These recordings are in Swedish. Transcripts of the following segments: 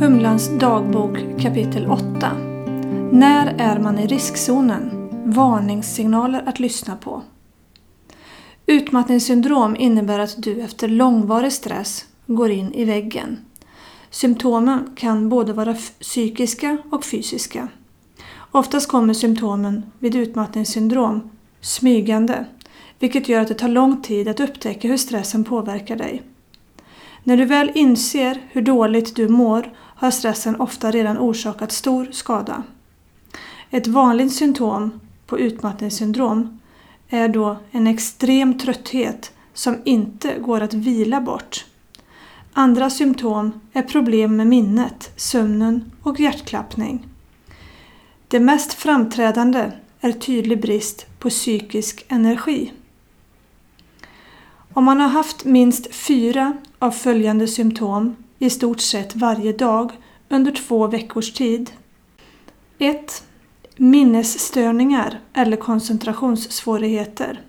Humlans dagbok kapitel 8 När är man i riskzonen? Varningssignaler att lyssna på. Utmattningssyndrom innebär att du efter långvarig stress går in i väggen. Symptomen kan både vara psykiska och fysiska. Oftast kommer symptomen vid utmattningssyndrom smygande, vilket gör att det tar lång tid att upptäcka hur stressen påverkar dig. När du väl inser hur dåligt du mår har stressen ofta redan orsakat stor skada. Ett vanligt symptom på utmattningssyndrom är då en extrem trötthet som inte går att vila bort. Andra symptom är problem med minnet, sömnen och hjärtklappning. Det mest framträdande är tydlig brist på psykisk energi. Om man har haft minst fyra av följande symptom i stort sett varje dag under två veckors tid. 1. Minnesstörningar eller koncentrationssvårigheter.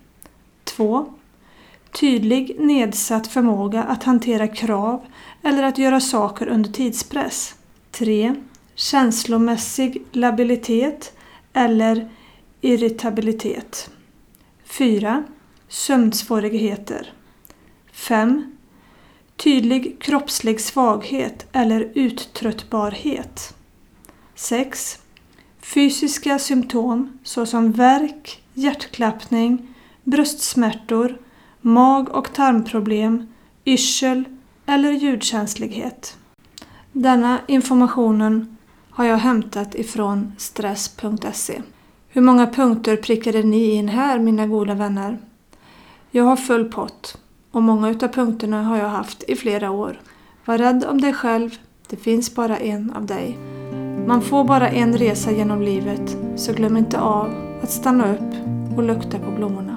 2. Tydlig nedsatt förmåga att hantera krav eller att göra saker under tidspress. 3. Känslomässig labilitet eller irritabilitet. 4. Sömnsvårigheter. 5. Tydlig kroppslig svaghet eller uttröttbarhet. 6. Fysiska symptom såsom värk, hjärtklappning, bröstsmärtor, mag och tarmproblem, yrsel eller ljudkänslighet. Denna informationen har jag hämtat ifrån stress.se. Hur många punkter prickade ni in här mina goda vänner? Jag har full pott och många utav punkterna har jag haft i flera år. Var rädd om dig själv, det finns bara en av dig. Man får bara en resa genom livet, så glöm inte av att stanna upp och lukta på blommorna.